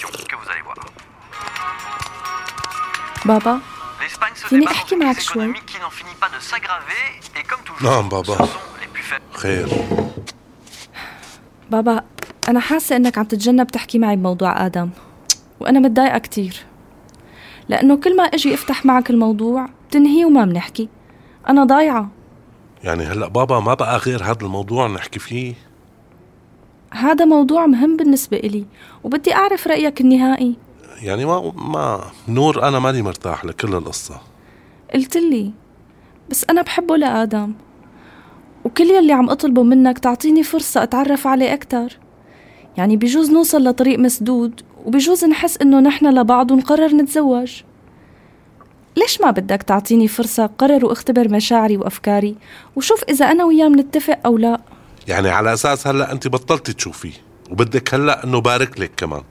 l'émission que vous allez voir. بابا L'Espagne se فيني débat أحكي dans une crise économique qui n'en finit pas de s'aggraver et comme toujours, نعم بابا. ce sont les plus faibles. خير بابا أنا حاسة إنك عم تتجنب تحكي معي بموضوع آدم. وأنا متضايقة كتير. لأنه كل ما أجي أفتح معك الموضوع بتنهي وما بنحكي. أنا ضايعة. يعني هلأ بابا ما بقى غير هذا الموضوع نحكي فيه؟ هذا موضوع مهم بالنسبة إلي وبدي أعرف رأيك النهائي. يعني ما ما نور أنا ماني مرتاح لكل القصة. قلت لي بس أنا بحبه لآدم. وكل يلي عم أطلبه منك تعطيني فرصة أتعرف عليه أكتر. يعني بجوز نوصل لطريق مسدود وبجوز نحس إنه نحن لبعض ونقرر نتزوج. ليش ما بدك تعطيني فرصة قرر واختبر مشاعري وأفكاري؟ وشوف إذا أنا وياه منتفق أو لا. يعني على أساس هلأ أنت بطلتي تشوفيه وبدك هلأ إنه بارك لك كمان.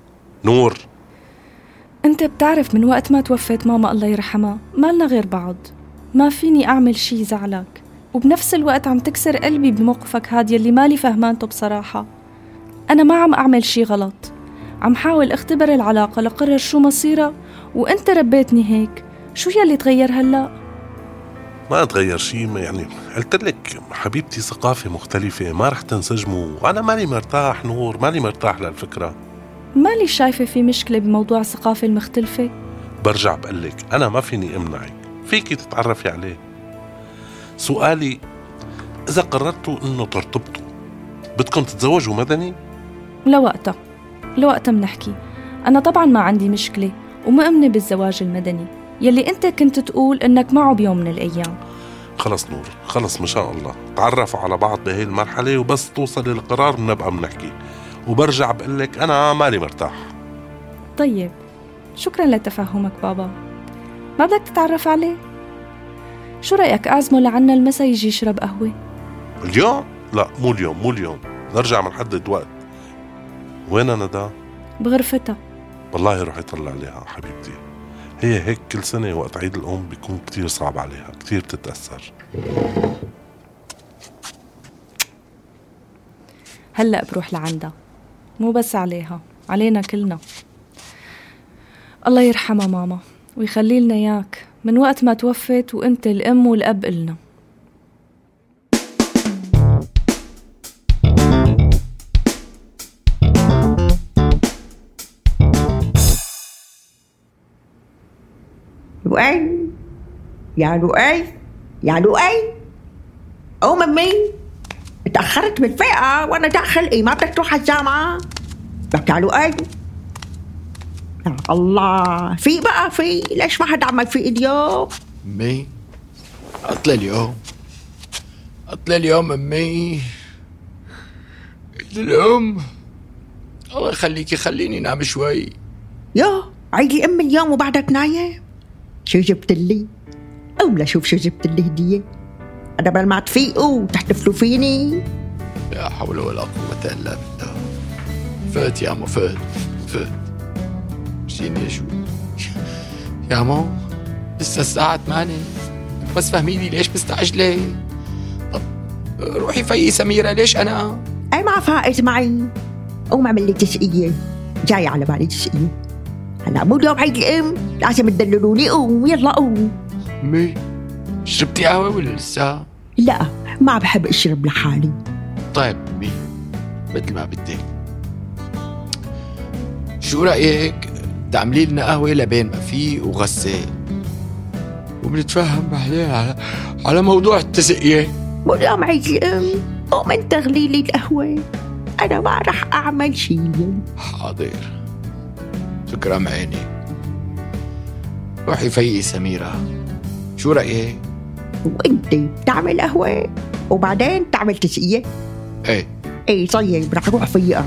نور. أنت بتعرف من وقت ما توفت ماما الله يرحمها مالنا غير بعض. ما فيني أعمل شي يزعلك وبنفس الوقت عم تكسر قلبي بموقفك هاد يلي مالي فهمانته بصراحة. أنا ما عم أعمل شي غلط. عم حاول أختبر العلاقة لقرر شو مصيرها. وأنت ربيتني هيك. شو يلي تغير هلأ؟ ما تغير شيء يعني قلت لك حبيبتي ثقافة مختلفة ما رح تنسجموا. وأنا ماني مرتاح نور ماني مرتاح للفكره مالي شايفة في مشكلة بموضوع الثقافة المختلفة. برجع بقول لك أنا ما فيني أمنعك. فيكي تتعرفي عليه. سؤالي إذا قررتوا إنه ترتبطوا بدكم تتزوجوا مدني؟ لوقتها. لوقتها منحكي أنا طبعا ما عندي مشكلة ومؤمنة بالزواج المدني. يلي أنت كنت تقول إنك معه بيوم من الأيام. خلص نور خلص ما شاء الله. تعرفوا على بعض بهي المرحلة وبس توصلي لقرار بنبقى بنحكي. وبرجع بقول لك أنا مالي مرتاح. طيب شكرا لتفهمك بابا. ما بدك تتعرف عليه؟ شو رأيك أعزمه لعنا المسا يجي يشرب قهوة؟ اليوم؟ لا مو اليوم مو اليوم. نرجع بنحدد وقت. وين ندى بغرفتها. والله روح يطلع عليها حبيبتي. هي هيك كل سنة وقت عيد الأم بيكون كتير صعب عليها كتير بتتأثر. هلأ بروح لعندها. مو بس عليها علينا كلنا. الله يرحمها ماما ويخلي لنا إياك. من وقت ما توفت وأنت الأم والأب إلنا لؤي يا لؤي يا لؤي أو ممي اتأخرت بالفئة وأنا داخل ما بدك تروح الجامعة لك يا لؤي يا الله في بقى في ليش ما حد عمل في اليوم أمي عطلة اليوم عطلة اليوم أمي عيد الأم الله يخليكي خليني نام شوي يا عيدي ام اليوم وبعدك نايم شو جبت لي قوم لشوف شو جبت لي هدية أنا بل ما تفيقوا وتحتفلوا فيني. لا حول ولا قوة إلا بالله. فات يا مو فات فات. مشيني شو يا مو لسه الساعة 8 بس فهميني ليش مستعجلة؟ طب روحي فيي سميرة ليش أنا؟ أي ما فائت معي. قوم اعمل لي تسقية جاي على بالي تسقية هلا مو يوم عيد الام لازم تدللوني قوم يلا قوم أمي شربتي قهوة ولا لسه؟ لا ما بحب اشرب لحالي طيب أمي مثل ما بدك شو رأيك تعملي لنا قهوة لبين ما في وغسال وبنتفهم بعدين على على موضوع التسقية مو يوم عيد الام قوم انت اغلي لي القهوة أنا ما رح اعمل شيء حاضر تكرم عيني. روحي فيي سميرة. شو رأيك؟ وانت بتعمل قهوة وبعدين تعمل تسقية إيه. إيه طيب رح أروح فيها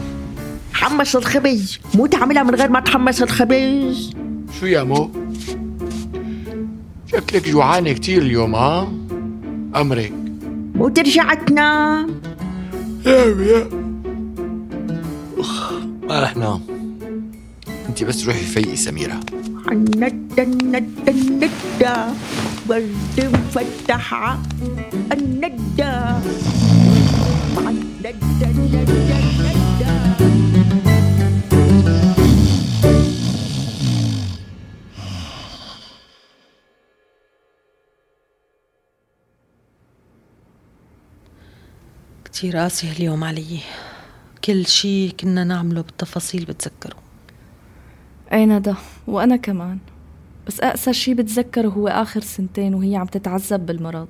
حمص الخبز. مو تعملها من غير ما تحمص الخبز. شو يا مو؟ شكلك جوعانة كتير اليوم ها؟ أمرك مو ترجع تنام يا يا. أخ ما رح نام. أنت بس روحي فيقي سميرة. الندى الندى الندى ورد الندى الندى الندى الندى كتير قاسي اليوم علي. كل شي كنا نعمله بالتفاصيل بتذكره. اي ندى وأنا كمان. بس اقسى شي بتذكره هو آخر سنتين وهي عم تتعذب بالمرض.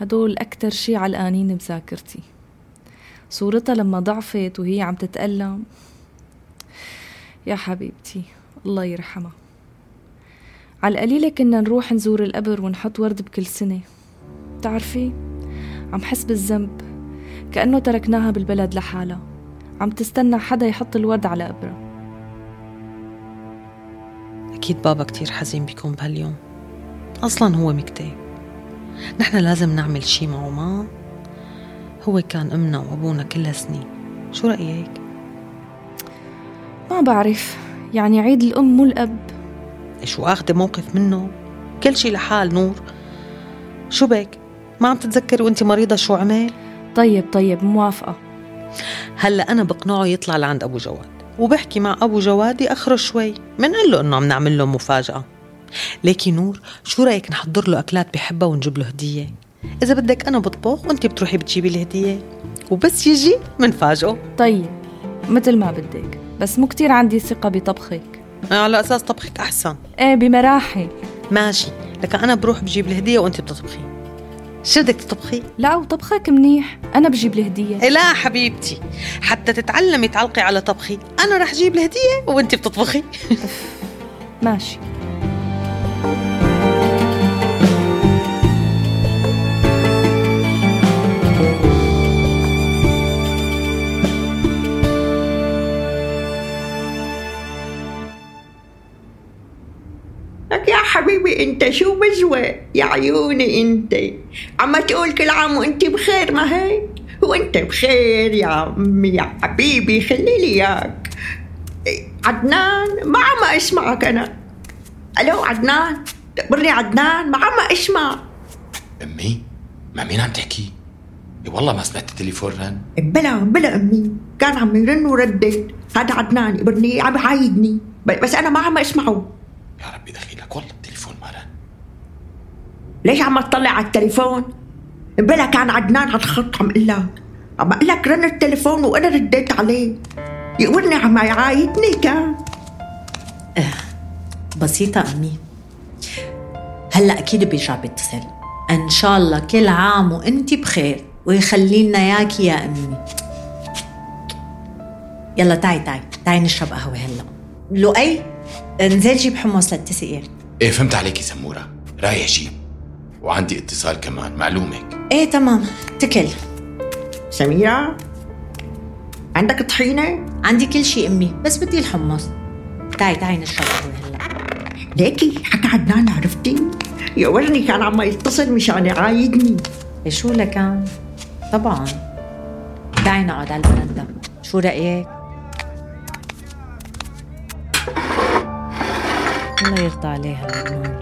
هدول أكتر شي علقانين بذاكرتي. صورتها لما ضعفت وهي عم تتألم. يا حبيبتي الله يرحمها. على القليلة كنا نروح نزور القبر ونحط ورد بكل سنة. بتعرفي؟ عم حس بالذنب. كأنه تركناها بالبلد لحالها. عم تستنى حدا يحط الورد على قبرها. أكيد بابا كتير حزين بيكون بهاليوم. أصلا هو مكتئب. نحن لازم نعمل شي معه ما؟ هو كان أمنا وأبونا كل هالسنين شو رأيك؟ ما بعرف. يعني عيد الأم مو الأب. شو أخذ موقف منه؟ كل شي لحال نور. شو بك؟ ما عم تتذكري وأنت مريضة شو عمل؟ طيب طيب موافقة. هلأ أنا بقنعه يطلع لعند أبو جواد. وبحكي مع أبو جواد يأخره شوي منقول له إنه عم نعمل له مفاجأة. ليكي نور شو رأيك نحضر له أكلات بحبها ونجيب له هدية؟ إذا بدك أنا بطبخ وأنت بتروحي بتجيبي الهدية وبس يجي منفاجئه. طيب مثل ما بدك بس مو كتير عندي ثقة بطبخك. على أساس طبخك أحسن. إيه بمراحل. ماشي لكن أنا بروح بجيب الهدية وأنت بتطبخي. شو بدك تطبخي؟ لا وطبخك منيح. أنا بجيب الهدية إيه لا حبيبتي. حتى تتعلمي تعلقي على طبخي. أنا رح جيب الهدية وأنت بتطبخي. ماشي. حبيبي أنت شو بزوة يا عيوني أنت. عم تقول كل عام وأنت بخير ما هيك؟ وأنت بخير يا عمي يا حبيبي خلي لي إياك. عدنان ما عم أسمعك أنا. ألو عدنان؟ تقبرني عدنان ما عم أسمع. أمي مع مين عم تحكي؟ والله ما سمعت التليفون رن. بلا بلا أمي كان عم يرن وردت هذا عدنان ابني عم يعايدني بس أنا ما عم أسمعه. يا ربي دخيلك والله. ليش عم تطلع على التليفون؟ بلا كان عدنان على الخط عم أقول لك عم أقول لك رن التليفون وأنا رديت عليه. يقولني عم يعايدني كان. بسيطة أمي. هلأ أكيد بيرجع بيتصل. إن شاء الله كل عام وأنت بخير ويخلي لنا إياكي يا أمي. يلا تعي تعي تعي نشرب قهوة هلأ. لؤي انزل جيب حمص للتسقية إيه فهمت عليكي سمورة. رايح جيب. وعندي اتصال كمان معلومك. إيه تمام. تكل. سميرة عندك طحينة؟ عندي كل شيء أمي بس بدي الحمص. تعي تعي نشرب قهوة هلا. ليكي حكى عدنان عرفتي؟ يا ورني كان عم يتصل مشان يعايدني. إيه شو لكان؟ طبعا. تعي نقعد على البرندة. شو رأيك؟ الله يرضى عليها لبنان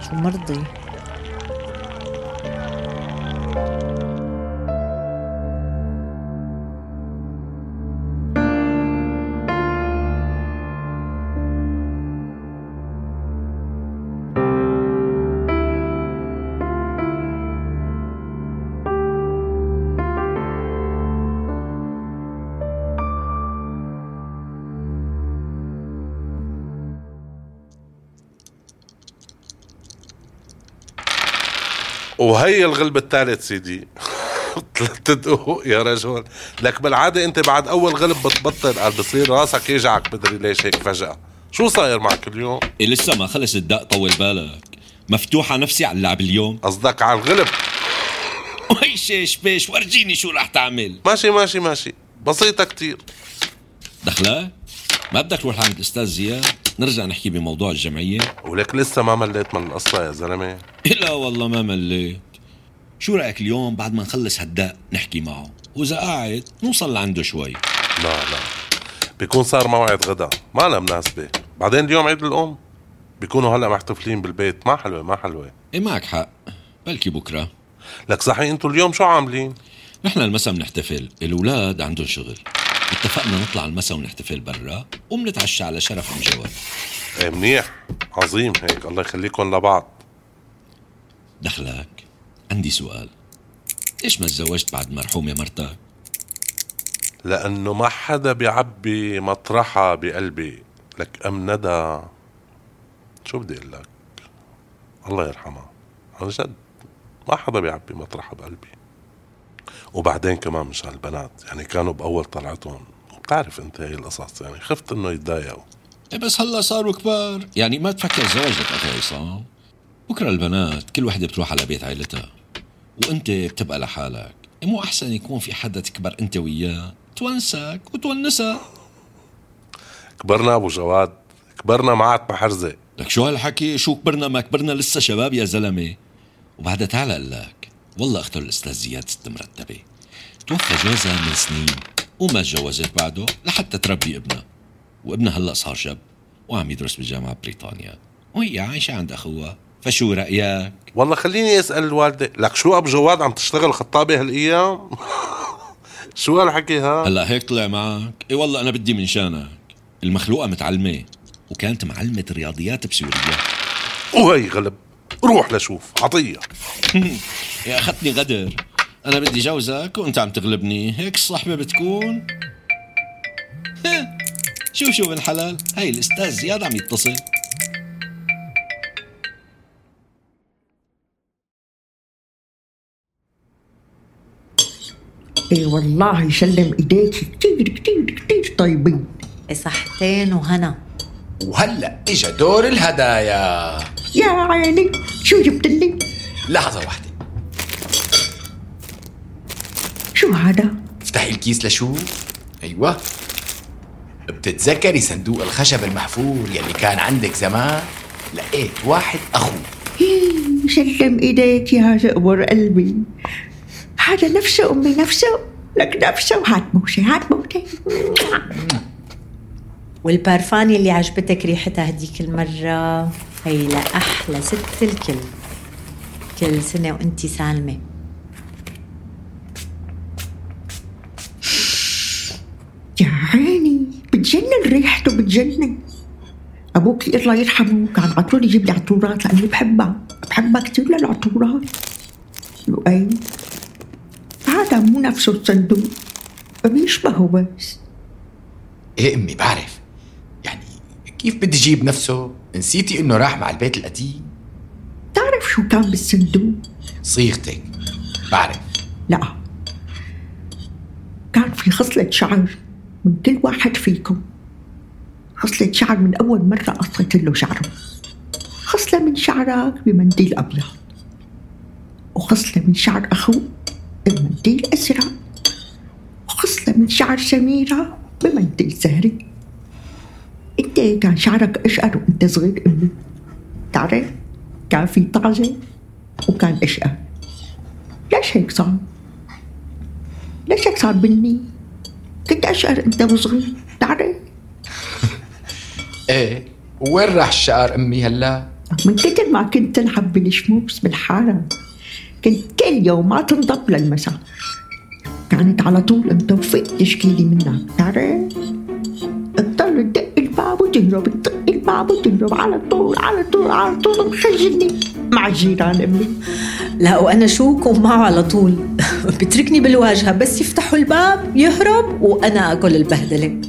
شو مرضي؟ وهي الغلب الثالث سيدي. ثلاث دقوق يا رجل. لك بالعادة أنت بعد أول غلب بتبطل قال بصير راسك يجعك بدري ليش هيك فجأة. شو صاير معك اليوم؟ إيه لسه ما خلص الدق طول بالك. مفتوحة نفسي على اللعب اليوم. قصدك على الغلب. وي شيش بيش ورجيني شو رح تعمل. ماشي ماشي ماشي. بسيطة كتير. دخلك؟ ما بدك تروح عند الأستاذ زياد؟ نرجع نحكي بموضوع الجمعية. ولك لسه ما مليت من القصة يا زلمة. لا والله ما مليت. شو رأيك اليوم بعد ما نخلص هالدق نحكي معه؟ وإذا قاعد نوصل لعنده شوي. لا لا. بيكون صار موعد غدا ما لها مناسبة. بعدين اليوم عيد الأم. بيكونوا هلأ محتفلين بالبيت. ما حلوة ما حلوة. إيه معك حق. بلكي بكرة. لك صحيح أنتوا اليوم شو عاملين؟ نحن المسا بنحتفل. الأولاد عندهم شغل. اتفقنا نطلع المسا ونحتفل برا وبنتعشى على شرف جواد. إيه منيح. عظيم هيك. الله يخليكم لبعض. دخلك. عندي سؤال. ليش ما تزوجت بعد مرحومة مرتك؟ لأنه ما حدا بيعبي مطرحها بقلبي. لك أم ندى. شو بدي أقول لك؟ الله يرحمها. عن جد ما حدا بيعبي مطرحها بقلبي. وبعدين كمان مش هالبنات. يعني كانوا بأول طلعتهم. وبتعرف أنت هي القصص. يعني خفت إنه يتضايقوا. إيه بس هلأ صاروا كبار. يعني ما تفكر زواجك أخي عصام. بكرة البنات كل وحدة بتروح على بيت عائلتها وأنت بتبقى لحالك. إيه مو أحسن يكون في حدا تكبر أنت وياه؟ تونسك وتونسها كبرنا أبو جواد. كبرنا معك بحرزة. لك شو هالحكي؟ شو كبرنا ما كبرنا لسه شباب يا زلمة؟ وبعدها تعال لك. والله اختار الأستاذ زياد ست مرتبه توفى جوزها من سنين وما تجوزت بعده لحتى تربي ابنها. وابنها هلا صار شاب وعم يدرس بجامعة بريطانيا. وهي عايشة عند أخوها. فشو رأيك؟ والله خليني أسأل الوالدة لك شو ابو جواد عم تشتغل خطابة هالأيام؟ شو هالحكي ها؟ هلا هيك طلع معك. إي والله أنا بدي من شانك. المخلوقة متعلمة وكانت معلمة رياضيات بسوريا. وهي غلب. روح لشوف عطية. يا اخذتني غدر أنا بدي جوزك وأنت عم تغلبني هيك الصحبة بتكون. شوف شوف الحلال هاي الأستاذ زياد عم يتصل. إي والله يسلم إيديك كتير كتير كتير طيبين. صحتين وهنا. وهلا إجا دور الهدايا. يا عيني شو جبت لي؟ لحظة واحدة. شو هذا؟ افتحي الكيس لشوف أيوه. بتتذكري صندوق الخشب المحفور يلي كان عندك زمان؟ لقيت واحد اخو إيه، سلم إيديك يا زقبر قلبي. هذا نفسه أمي نفسه. لك نفسه هات بوسه هات بوسه والبارفان اللي عجبتك ريحتها هديك المرة؟ هي لأحلى ست الكل. كل سنة وانتي سالمة. يا عيني بتجنن ريحته بتجنن. أبوك الله يرحمه كان على طول يجيب لي عطورات لأني بحبها. بحبها كثير للعطورات. لؤي هذا مو نفسه الصندوق. بيشبهه بس. إيه أمي بعرف. كيف بدي أجيب نفسه؟ نسيتي إنه راح مع البيت القديم. تعرف شو كان بالصندوق؟ صيغتك. بعرف. لا. كان في خصلة شعر من كل واحد فيكم. خصلة شعر من أول مرة قصيت له شعره. خصلة من شعرك بمنديل أبيض. وخصلة من شعر أخوك بمنديل أزرق وخصلة من شعر سميرة بمنديل زهري. انت كان شعرك أشقر وأنت صغير. أمي تعرف كان في طعزة وكان أشقر ليش هيك صار؟ ليش هيك صار بني؟ كنت اشقر أنت وصغير تعرف إيه وين راح الشقر أمي هلا؟ من كتر ما كنت تلعب بالشموس بالحارة كنت كل يوم ما تنضب للمساء. كانت على طول أنت وفيت تشكيلي منها. تعرف الباب وتهرب تدق الباب وتهرب على طول على طول على طول مخجلني مع الجيران امي لا وأنا شو كون معه على طول. بتركني بالواجهة بس يفتحوا الباب يهرب وأنا اكل البهدلة.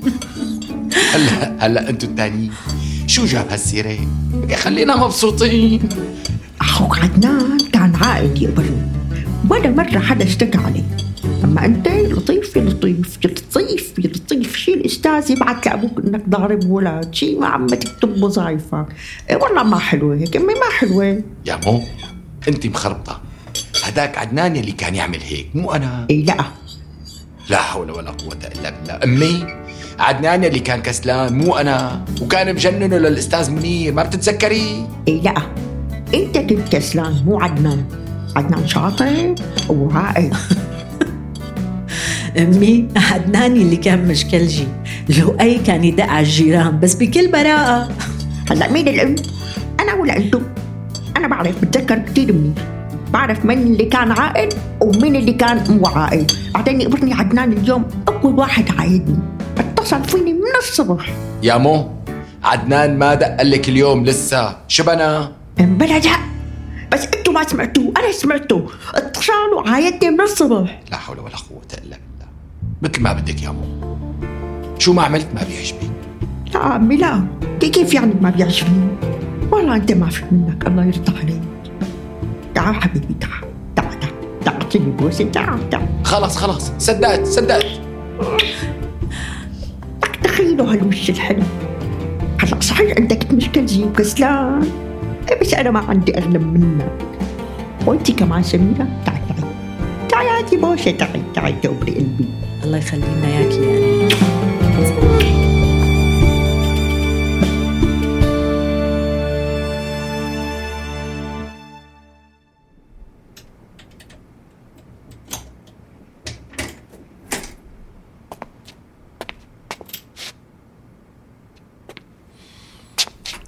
هلا هلا أنتوا التانيين. شو جاب هالسيرة؟ يا خلينا مبسوطين. أخوك عدنان كان عائد يقبله ولا مرة حدا اشتكى عليه. أما أنت لطيف يا لطيف يا لطيف يا لطيف. شي الأستاذ يبعث لابوك إنك ضارب ولد شي ما عم تكتب وظايفك إيه والله ما حلوة هيك أمي ما حلوة. يا مو انت مخربطة. هداك عدنان يلي كان يعمل هيك مو أنا؟ اي لا. لا حول ولا قوة إلا بالله. أمي عدنان يلي كان كسلان مو أنا. وكان مجننه للأستاذ منير ما بتتذكري؟ اي لا. أنت كنت كسلان مو عدنان. عدنان شاطر وعاقل أمي عدنان اللي كان مشكلجي لؤي كان يدق على الجيران بس بكل براءة. هلا مين الأم؟ أنا ولا أنتم؟ أنا بعرف بتذكر كثير منيح بعرف مين اللي كان عاقل ومين اللي كان مو عاقل بعدين يقبرني عدنان اليوم اول واحد عايدني. اتصل فيني من الصبح. يا مو عدنان ما دق لك اليوم لسه. شو بنا؟ بلا لا بس أنتم ما سمعتوه أنا سمعته. اتصل وعايدني من الصبح. لا حول ولا قوة إلا بالله مثل ما بدك يا مو شو ما عملت ما بيعجبك لا عمي لا كي- كيف يعني ما بيعجبني والله انت ما في منك الله يرضى عليك تعال حبيبي تعال تعال تعال تعال اعطيني بوسه تعال تعال خلص خلص صدقت صدقت تخيلوا هالوش الحلو هلا صحيح انت كنت مشكلجي وكسلان إيه بس أنا ما عندي اغلب منك وانت كمان سميرة تعي تعي تعي هاتي بوسه تعي تعي تبري قلبي الله يخلي لنا اياكي يعني.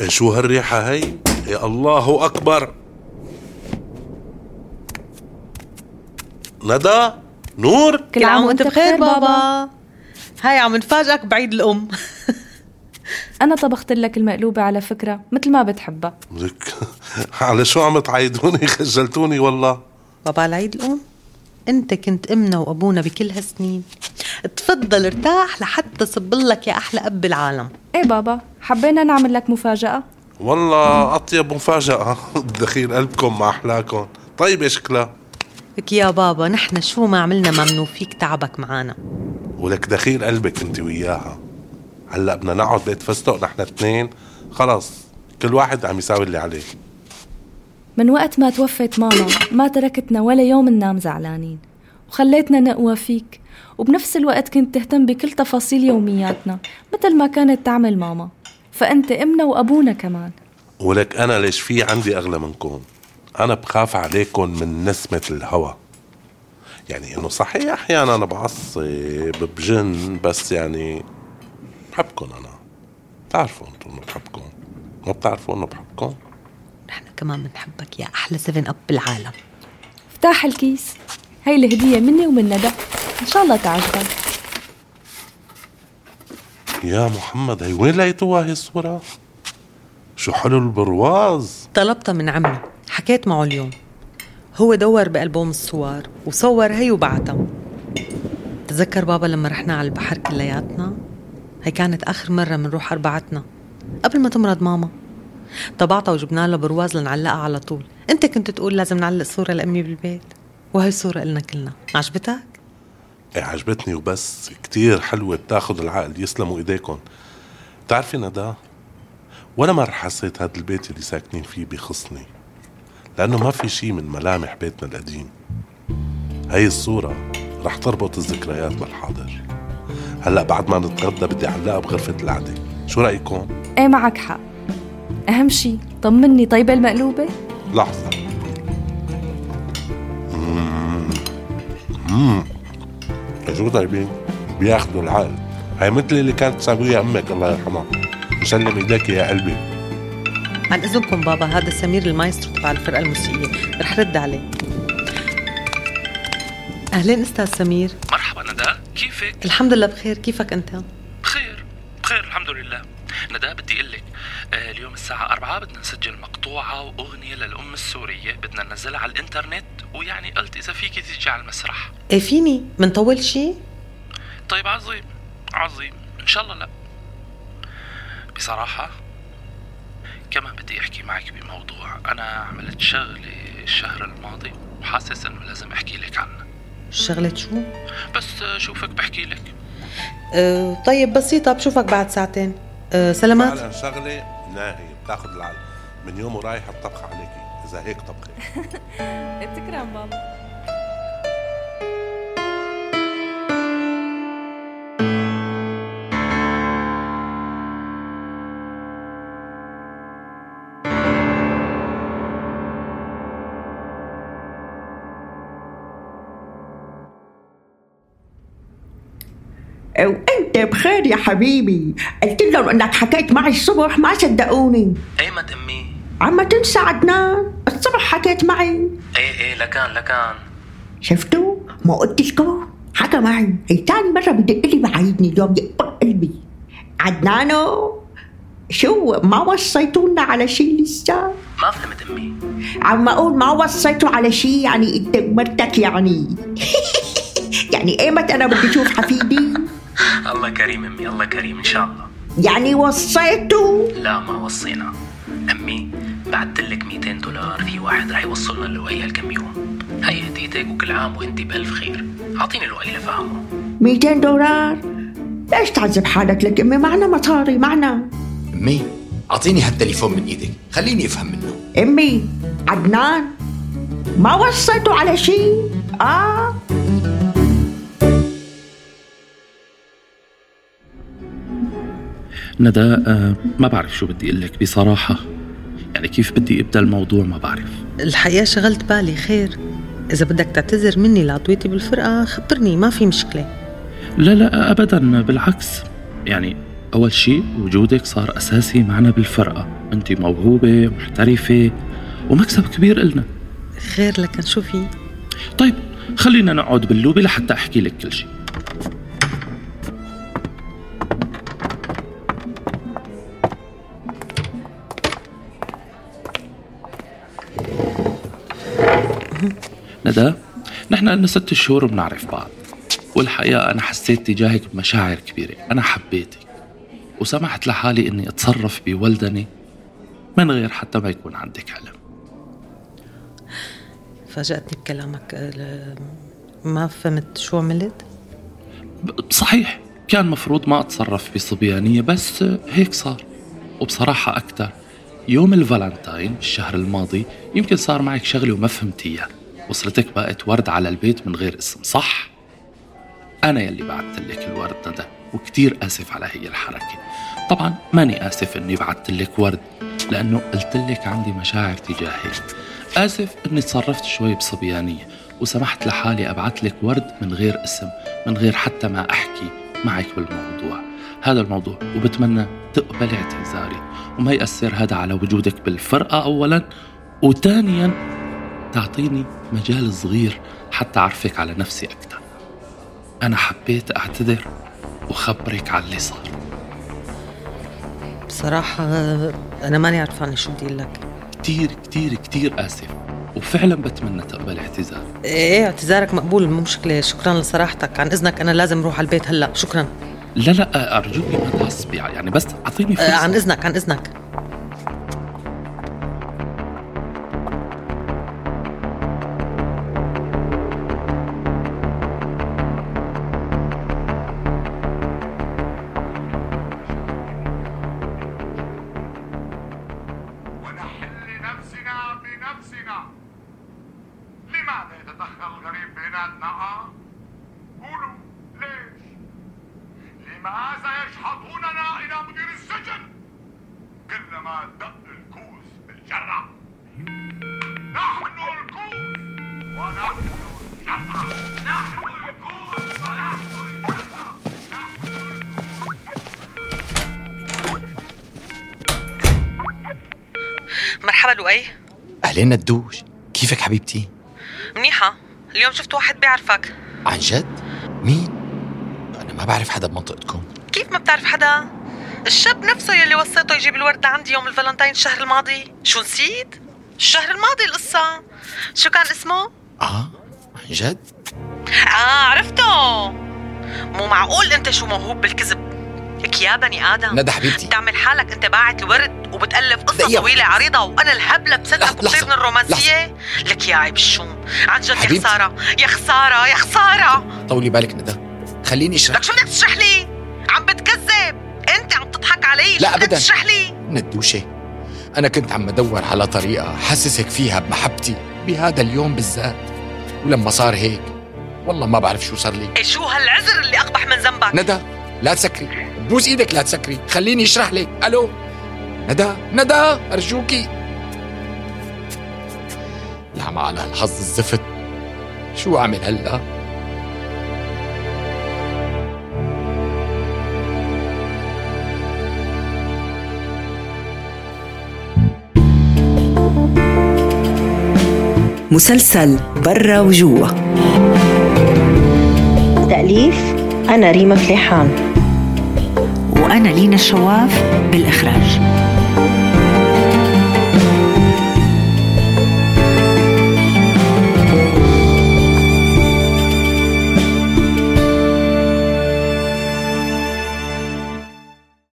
شو هالريحة هي يا الله أكبر. ندى نور كل عام وأنت بخير بابا. هاي عم نفاجئك بعيد الأم. أنا طبخت لك المقلوبة على فكرة مثل ما بتحبها. لك. على شو عم تعيدوني خجلتوني والله. بابا على عيد الأم. أنت كنت أمنا وأبونا بكل هالسنين. تفضل ارتاح لحتى صب لك يا أحلى أب بالعالم. إيه بابا حبينا نعمل لك مفاجأة. والله أطيب مفاجأة. دخيل قلبكم مع أحلاكم. طيب يا شكلها لك يا بابا نحن شو ما عملنا ما منوفيك تعبك معانا. ولك دخيل قلبك انت وياها. هلأ بدنا نقعد بيت فستق نحن اثنين. خلص كل واحد عم يساوي اللي عليه. من وقت ما توفت ماما ما تركتنا ولا يوم ننام زعلانين. وخليتنا نقوى فيك. وبنفس الوقت كنت تهتم بكل تفاصيل يومياتنا مثل ما كانت تعمل ماما. فأنت أمنا وأبونا كمان. ولك أنا ليش في عندي أغلى منكم أنا بخاف عليكم من نسمة الهوى يعني إنه صحيح أحيانا أنا بعصب بجن بس يعني بحبكم أنا. بتعرفوا أنتم إنه بحبكم. ما بتعرفوا إنه بحبكم؟ نحن كمان بنحبك يا أحلى 7 اب بالعالم. افتح الكيس. هاي الهدية مني ومن ندى. إن شاء الله تعجبك. يا محمد هي وين لقيتوها هي الصورة؟ شو حلو البرواز. طلبتها من عمي. حكيت معه اليوم. هو دور بألبوم الصور وصور هي وبعتها. تذكر بابا لما رحنا على البحر كلياتنا؟ هي كانت آخر مرة منروح أربعتنا قبل ما تمرض ماما. طبعتها وجبنا لها برواز لنعلقها على طول. أنت كنت تقول لازم نعلق صورة لأمي بالبيت؟ وهي صورة إلنا كلنا. عجبتك؟ إيه عجبتني وبس. كتير حلوة بتاخد العقل يسلموا ايديكم بتعرفي ندى ولا مرة حسيت هذا البيت اللي ساكنين فيه بيخصني لأنه ما في شي من ملامح بيتنا القديم. هاي الصورة رح تربط الذكريات بالحاضر. هلأ بعد ما نتغدى بدي أعلقها بغرفة القعدة. شو رأيكم؟ إيه معك حق. أهم شي طمني. طيبة المقلوبة؟ لحظة. مم. مم. شو طيبين؟ بياخدوا العقل. هاي مثل اللي كانت تساويها أمك الله يرحمها. مسلم إيديك يا قلبي. عن إذنكم بابا هذا سمير المايسترو تبع الفرقة الموسيقية. رح رد عليه. أهلين أستاذ سمير. مرحبا ندى كيفك؟ الحمد لله بخير. كيفك أنت؟ بخير بخير الحمد لله. ندى بدي أقول لك آه، اليوم الساعة أربعة بدنا نسجل مقطوعة وأغنية للأم السورية. بدنا ننزلها على الإنترنت ويعني قلت إذا فيك تيجي على المسرح. إيه فيني؟ منطول شي؟ طيب عظيم عظيم. إن شاء الله لا. بصراحة كمان بدي أحكي معك بموضوع. أنا عملت شغلة الشهر الماضي وحاسس إنه لازم أحكي لك عنها. شغلة شو؟ بس شوفك بحكي لك. أه طيب بسيطة بشوفك بعد ساعتين. أه سلامات. فعلا شغلة ناهي بتاخذ العقل من يوم ورايح الطبخ عليكي. إذا هيك طبخي. تكرم بابا. وانت بخير يا حبيبي. قلت لهم إنك حكيت معي الصبح ما صدقوني. أيمت أمي عم تنسى عدنان. الصبح حكيت معي. إيه إيه لكان لكان. شفتوا؟ ما قلت لكم حكى معي. هي تاني مرة بدق لي بعيدني. اليوم يقبض قلبي. عدنانو شو؟ ما وصيتونا على شي لسه؟ ما فهمت أمي. عم أقول ما وصيتوا على شي يعني أنت ومرتك يعني. يعني ايمت أنا بدي أشوف حفيدي الله كريم أمي الله كريم إن شاء الله. يعني وصيتوا لا ما وصينا. أمي بعت لك 200 دولار في واحد رح يوصلنا للوقي هالكم يوم. هاي هديتك وكل عام وأنت بألف خير. أعطيني الوقي لفهمه. 200 دولار؟ ليش تعذب حالك لك أمي؟ معنا مصاري معنا. أمي أعطيني هالتليفون من إيدك. خليني أفهم منه. أمي عدنان ما وصيتوا على شي آه. ندى آه ما بعرف شو بدي أقول لك بصراحة. يعني كيف بدي ابدا الموضوع ما بعرف. الحقيقة شغلت بالي خير. إذا بدك تعتذر مني لعضويتي بالفرقة خبرني ما في مشكلة. لا لا ابدا بالعكس. يعني أول شيء وجودك صار أساسي معنا بالفرقة. أنت موهوبة محترفة ومكسب كبير إلنا. خير لكن شو في طيب خلينا نقعد باللوبي لحتى أحكي لك كل شيء ندى نحن لنا ست شهور بنعرف بعض والحقيقة أنا حسيت تجاهك بمشاعر كبيرة أنا حبيتك وسمحت لحالي إني أتصرف بولدني من غير حتى ما يكون عندك علم. فاجأتني بكلامك ما فهمت شو عملت؟ صحيح كان مفروض ما أتصرف بصبيانية بس هيك صار وبصراحة أكتر يوم الفالنتاين الشهر الماضي يمكن صار معك شغلة وما فهمتيها وصلتك بقت ورد على البيت من غير اسم صح؟ أنا يلي بعثت لك الورد ندى وكتير آسف على هي الحركة. طبعا ماني آسف إني بعثت لك ورد لأنه قلت لك عندي مشاعر تجاهك آسف إني تصرفت شوي بصبيانية وسمحت لحالي أبعث لك ورد من غير اسم من غير حتى ما أحكي معك بالموضوع. هذا الموضوع وبتمنى تقبلي اعتذاري. وما يأثر هذا على وجودك بالفرقة أولا وثانيا تعطيني مجال صغير حتى أعرفك على نفسي أكثر أنا حبيت أعتذر وخبرك على اللي صار. بصراحة أنا ماني عرفانة شو بدي لك. كتير كتير كتير آسف وفعلا بتمنى تقبل اعتذار إيه اعتذارك مقبول مو مشكلة. شكرا لصراحتك. عن إذنك أنا لازم أروح على البيت هلأ. شكرا. لا لا أرجوكي ما تعصبي يعني بس أعطيني أه، فرصة. عن إذنك عن إذنك. مرحبا لؤي؟ أهلين ندوش كيفك حبيبتي؟ منيحة. اليوم شفت واحد بيعرفك. عن جد؟ مين؟ أنا ما بعرف حدا بمنطقتكم. كيف ما بتعرف حدا؟ الشاب نفسه يلي وصيته يجيب الورد لعندي يوم الفالنتين الشهر الماضي. شو نسيت؟ الشهر الماضي القصة. شو كان اسمه؟ آه عن جد؟ آه عرفته. مو معقول أنت شو موهوب بالكذب. لك يا بني آدم. ندى حبيبتي. بتعمل حالك أنت باعت الورد. وبتألف قصة دقيقة. طويلة عريضة وأنا الهبلة لحظة، وبصير من الرومانسية. لك يا عيب الشوم. عن جد يا. خسارة. يا خسارة يا خسارة. طولي بالك ندى خليني اشرح. لك شو بدك تشرح لي؟ عم بتكذب. أنت عم تضحك علي. لا أبداً. تشرح لي؟ ندوشة أنا كنت عم بدور على طريقة حسسك فيها بمحبتي بهذا اليوم بالذات. ولما صار هيك والله ما بعرف شو صار لي. إيه شو هالعذر اللي أقبح من ذنبك؟ ندى لا تسكري. بوس إيدك لا تسكري. خليني اشرح لك. ألو؟ ندى ندى أرجوكي. نعم على هالحظ الزفت. شو اعمل هلا؟ مسلسل برا وجوا. تأليف أنا ريما فليحان. وأنا لينا الشواف بالإخراج.